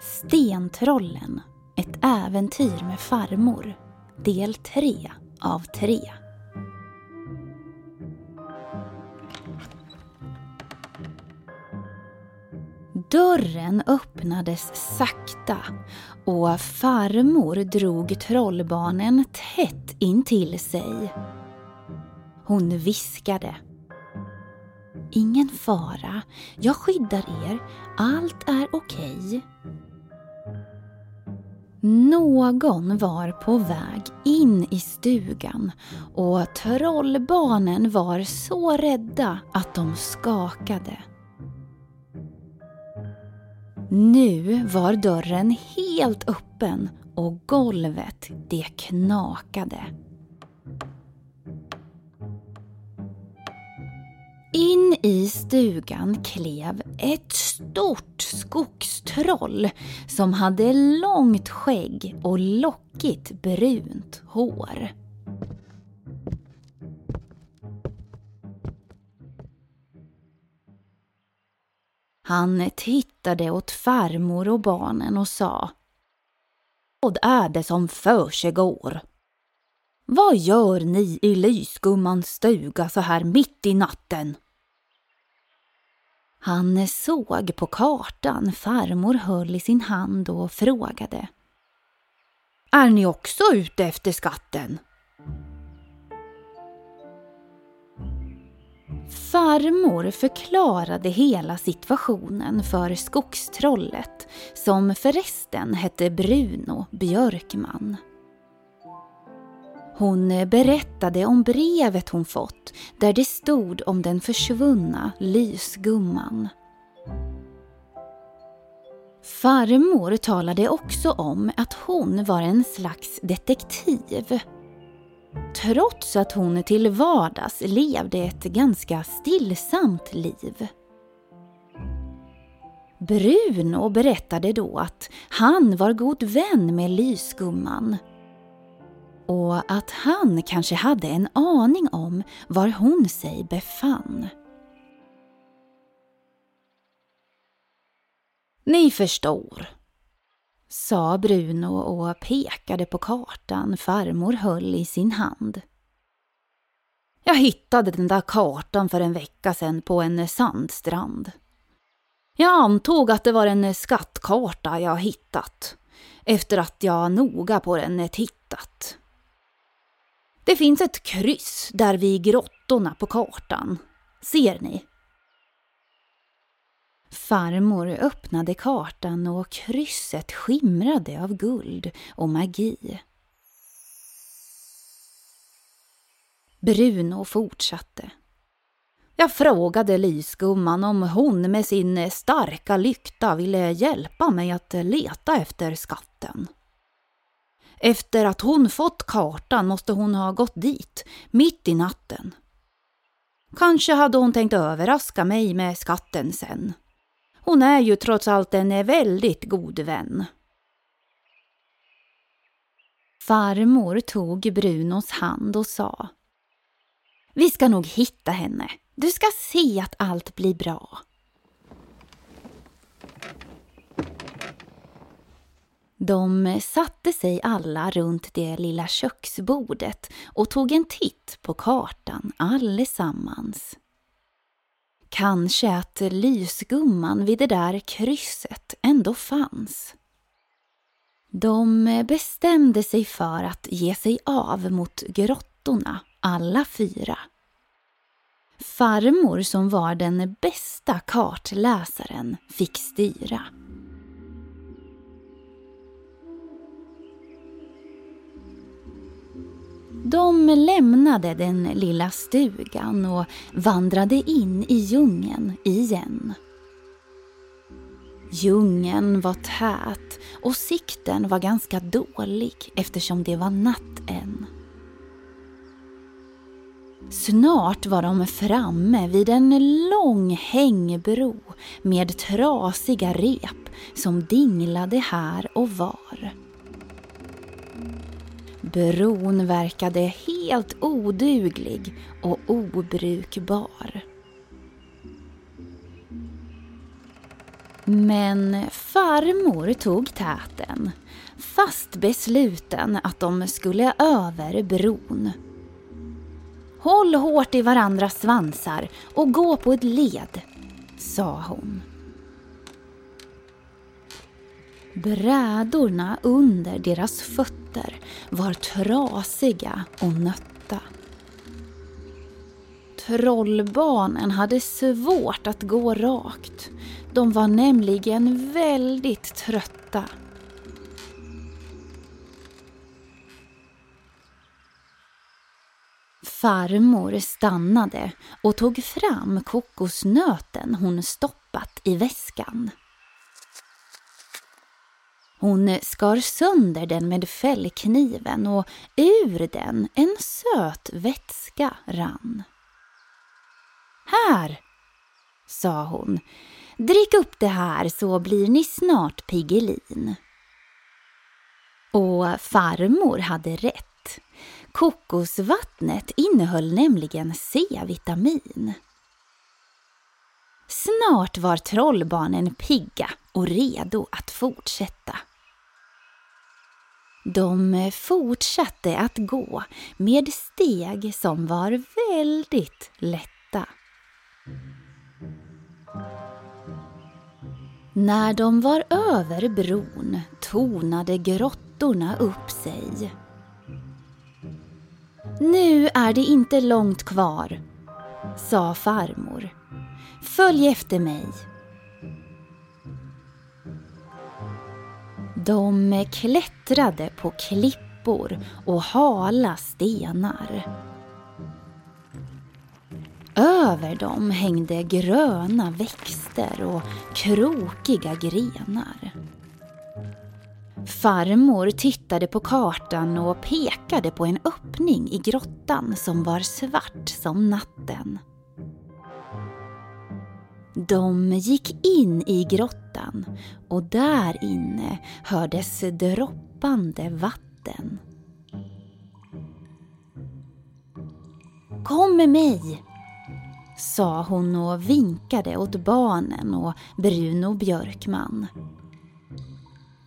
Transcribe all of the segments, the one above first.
Stentrollen, ett äventyr med farmor, del 3 av 3. Dörren öppnades sakta och farmor drog trollbarnen tätt intill sig. Hon viskade. Ingen fara, jag skyddar er, allt är okej. Någon var på väg in i stugan och trollbarnen var så rädda att de skakade. Nu var dörren helt öppen och golvet det knakade. In i stugan klev ett stort skogstroll som hade långt skägg och lockigt brunt hår. Han tittade åt farmor och barnen och sa Vad är det som försiggår? Vad gör ni i lysgummans stuga så här mitt i natten? Han såg på kartan farmor höll i sin hand och frågade. Är ni också ute efter skatten? Farmor förklarade hela situationen för skogstrollet som förresten hette Bruno Björkman. Hon eh, berättade om brevet hon fått där det stod om den försvunna lysgumman. Farmor talade också om att hon var en slags detektiv. Trots att hon till vardags levde ett ganska stillsamt liv. Bruno berättade då att han var god vän med lysgumman och att han kanske hade en aning om var hon sig befann. Ni förstår, sa Bruno och pekade på kartan farmor höll i sin hand. Jag hittade den där kartan för en vecka sedan på en sandstrand. Jag antog att det var en skattkarta jag hittat efter att jag noga på den tittat. Det finns ett kryss där vid grottorna på kartan. Ser ni? Farmor öppnade kartan och krysset skimrade av guld och magi. Bruno fortsatte. Jag frågade lysgumman om hon med sin starka lykta ville hjälpa mig att leta efter skatten. Efter att hon fått kartan måste hon ha gått dit, mitt i natten. Kanske hade hon tänkt överraska mig med skatten sen. Hon är ju trots allt en väldigt god vän. Farmor tog Brunos hand och sa Vi ska nog hitta henne. Du ska se att allt blir bra. De satte sig alla runt det lilla köksbordet och tog en titt på kartan allesammans. Kanske att lysgumman vid det där krysset ändå fanns. De bestämde sig för att ge sig av mot grottorna, alla fyra. Farmor som var den bästa kartläsaren fick styra. De lämnade den lilla stugan och vandrade in i djungeln igen. Djungeln var tät och sikten var ganska dålig eftersom det var natt än. Snart var de framme vid en lång hängbro med trasiga rep som dinglade här och var. Bron verkade helt oduglig och obrukbar. Men farmor tog täten, fast besluten att de skulle över bron. Håll hårt i varandras svansar och gå på ett led, sa hon. Brädorna under deras fötter var trasiga och nötta. Trollbarnen hade svårt att gå rakt. De var nämligen väldigt trötta. Farmor stannade och tog fram kokosnöten hon stoppat i väskan. Hon eh, skar sönder den med fällkniven och ur den en söt vätska rann. Här, sa hon, drick upp det här så blir ni snart Piggelin. Och farmor hade rätt. Kokosvattnet innehöll nämligen C-vitamin. Snart var trollbarnen pigga och redo att fortsätta. De eh, fortsatte att gå med steg som var väldigt lätta. När de var över bron tonade grottorna upp sig. Nu är det inte långt kvar, sa farmor. Följ efter mig. De klättrade på klippor och hala stenar. Över dem hängde gröna växter och krokiga grenar. Farmor tittade på kartan och pekade på en öppning i grottan som var svart som natten. De gick in i grottan och där inne hördes droppande vatten. Kom med mig, sa hon och vinkade åt barnen och Bruno Björkman.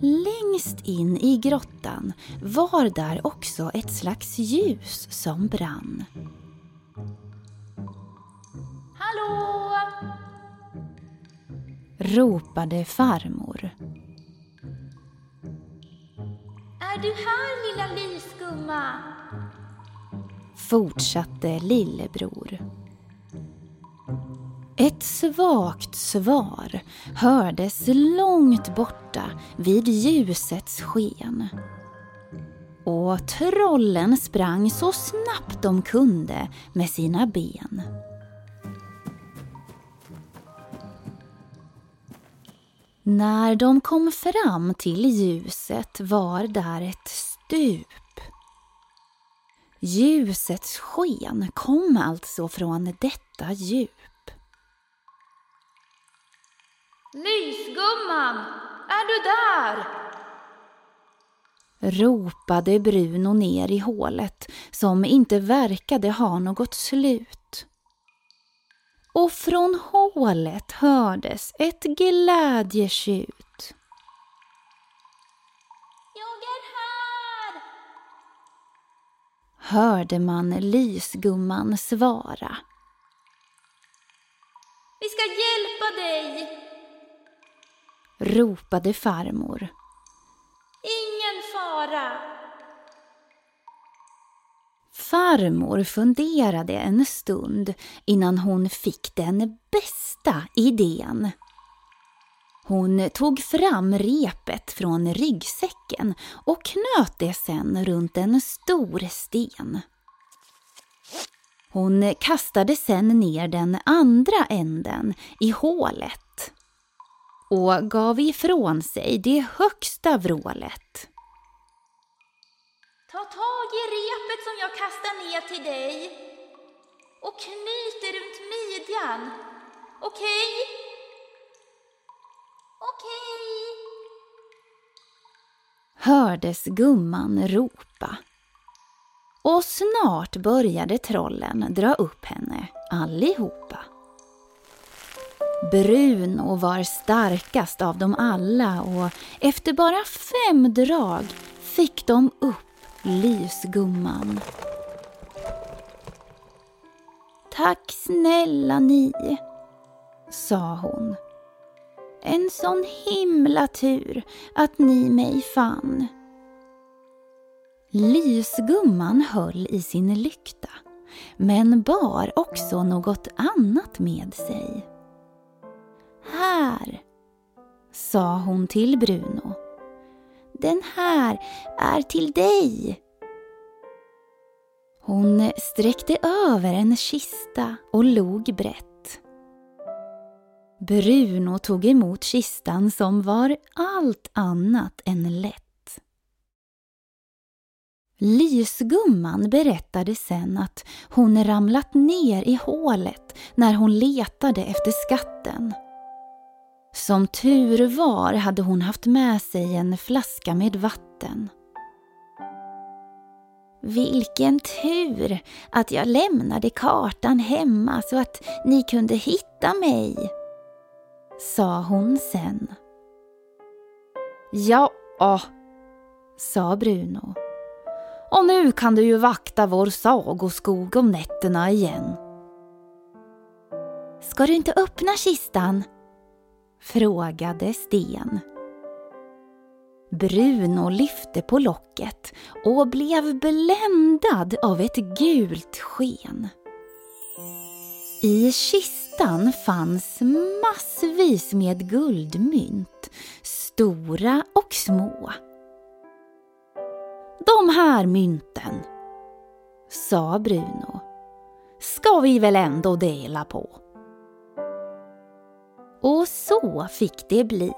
Längst in i grottan var där också ett slags ljus som brann. Hallå! Ropade farmor. Är du här lilla lysgumma? Fortsatte lillebror. Ett svagt svar hördes långt borta vid ljusets sken. Och trollen sprang så snabbt de kunde med sina ben. När de kom fram till ljuset var där ett stup. Ljusets sken kom alltså från detta djup. Lysgumman, är du där? ropade Bruno ner i hålet som inte verkade ha något slut. Och från hålet hördes ett glädjetjut. Jag är här! Hörde man lysgumman svara. Vi ska hjälpa dig! ropade farmor. Ingen fara! Farmor funderade en stund innan hon fick den bästa idén. Hon tog fram repet från ryggsäcken och knöt det sen runt en stor sten. Hon kastade sen ner den andra änden i hålet och gav ifrån sig det högsta vrålet. Ta tag i repet som jag kastar ner till dig och knyt det runt midjan. Okej? Okay? Okej? Okay. Hördes gumman ropa. Och snart började trollen dra upp henne allihopa. Bruno var starkast av dem alla och efter bara fem drag fick de upp lysgumman. Tack snälla ni, sa hon. En sån himla tur att ni mig fann. Lysgumman höll i sin lykta men bar också något annat med sig. Här, sa hon till Bruno. Den här är till dig. Hon sträckte över en kista och log brett. Bruno tog emot kistan som var allt annat än lätt. Lysgumman berättade sen att hon ramlat ner i hålet när hon letade efter skatten. Som tur var hade hon haft med sig en flaska med vatten. Vilken tur att jag lämnade kartan hemma så att ni kunde hitta mig, sa hon sen. Ja, sa Bruno. Och nu kan du ju vakta vår sagoskog om nätterna igen. Ska du inte öppna kistan? Frågade Sten. Bruno lyfte på locket och blev bländad av ett gult sken. I kistan fanns massvis med guldmynt, stora och små. De här mynten, sa Bruno, ska vi väl ändå dela på. Och så fick det bli.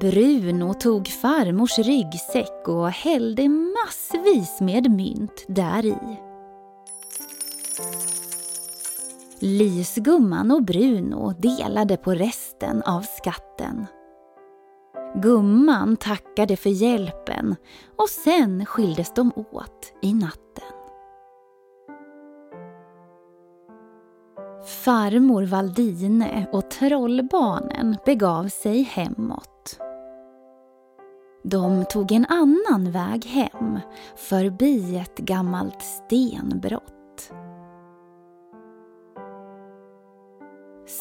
Bruno tog farmors ryggsäck och hällde massvis med mynt där i. Lysgumman och Bruno delade på resten av skatten. Gumman tackade för hjälpen och sen skildes de åt i natten. Farmor Valdine och trollbarnen begav sig hemåt. De tog en annan väg hem, förbi ett gammalt stenbrott.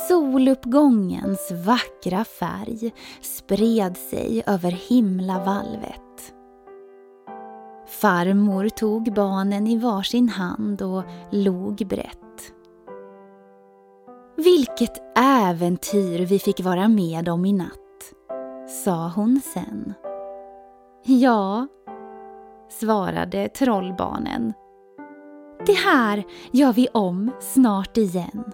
Soluppgångens vackra färg spred sig över himlavalvet. Farmor tog barnen i varsin hand och log brett. Vilket äventyr vi fick vara med om i natt, sa hon sen. Ja, svarade trollbarnen. Det här gör vi om snart igen.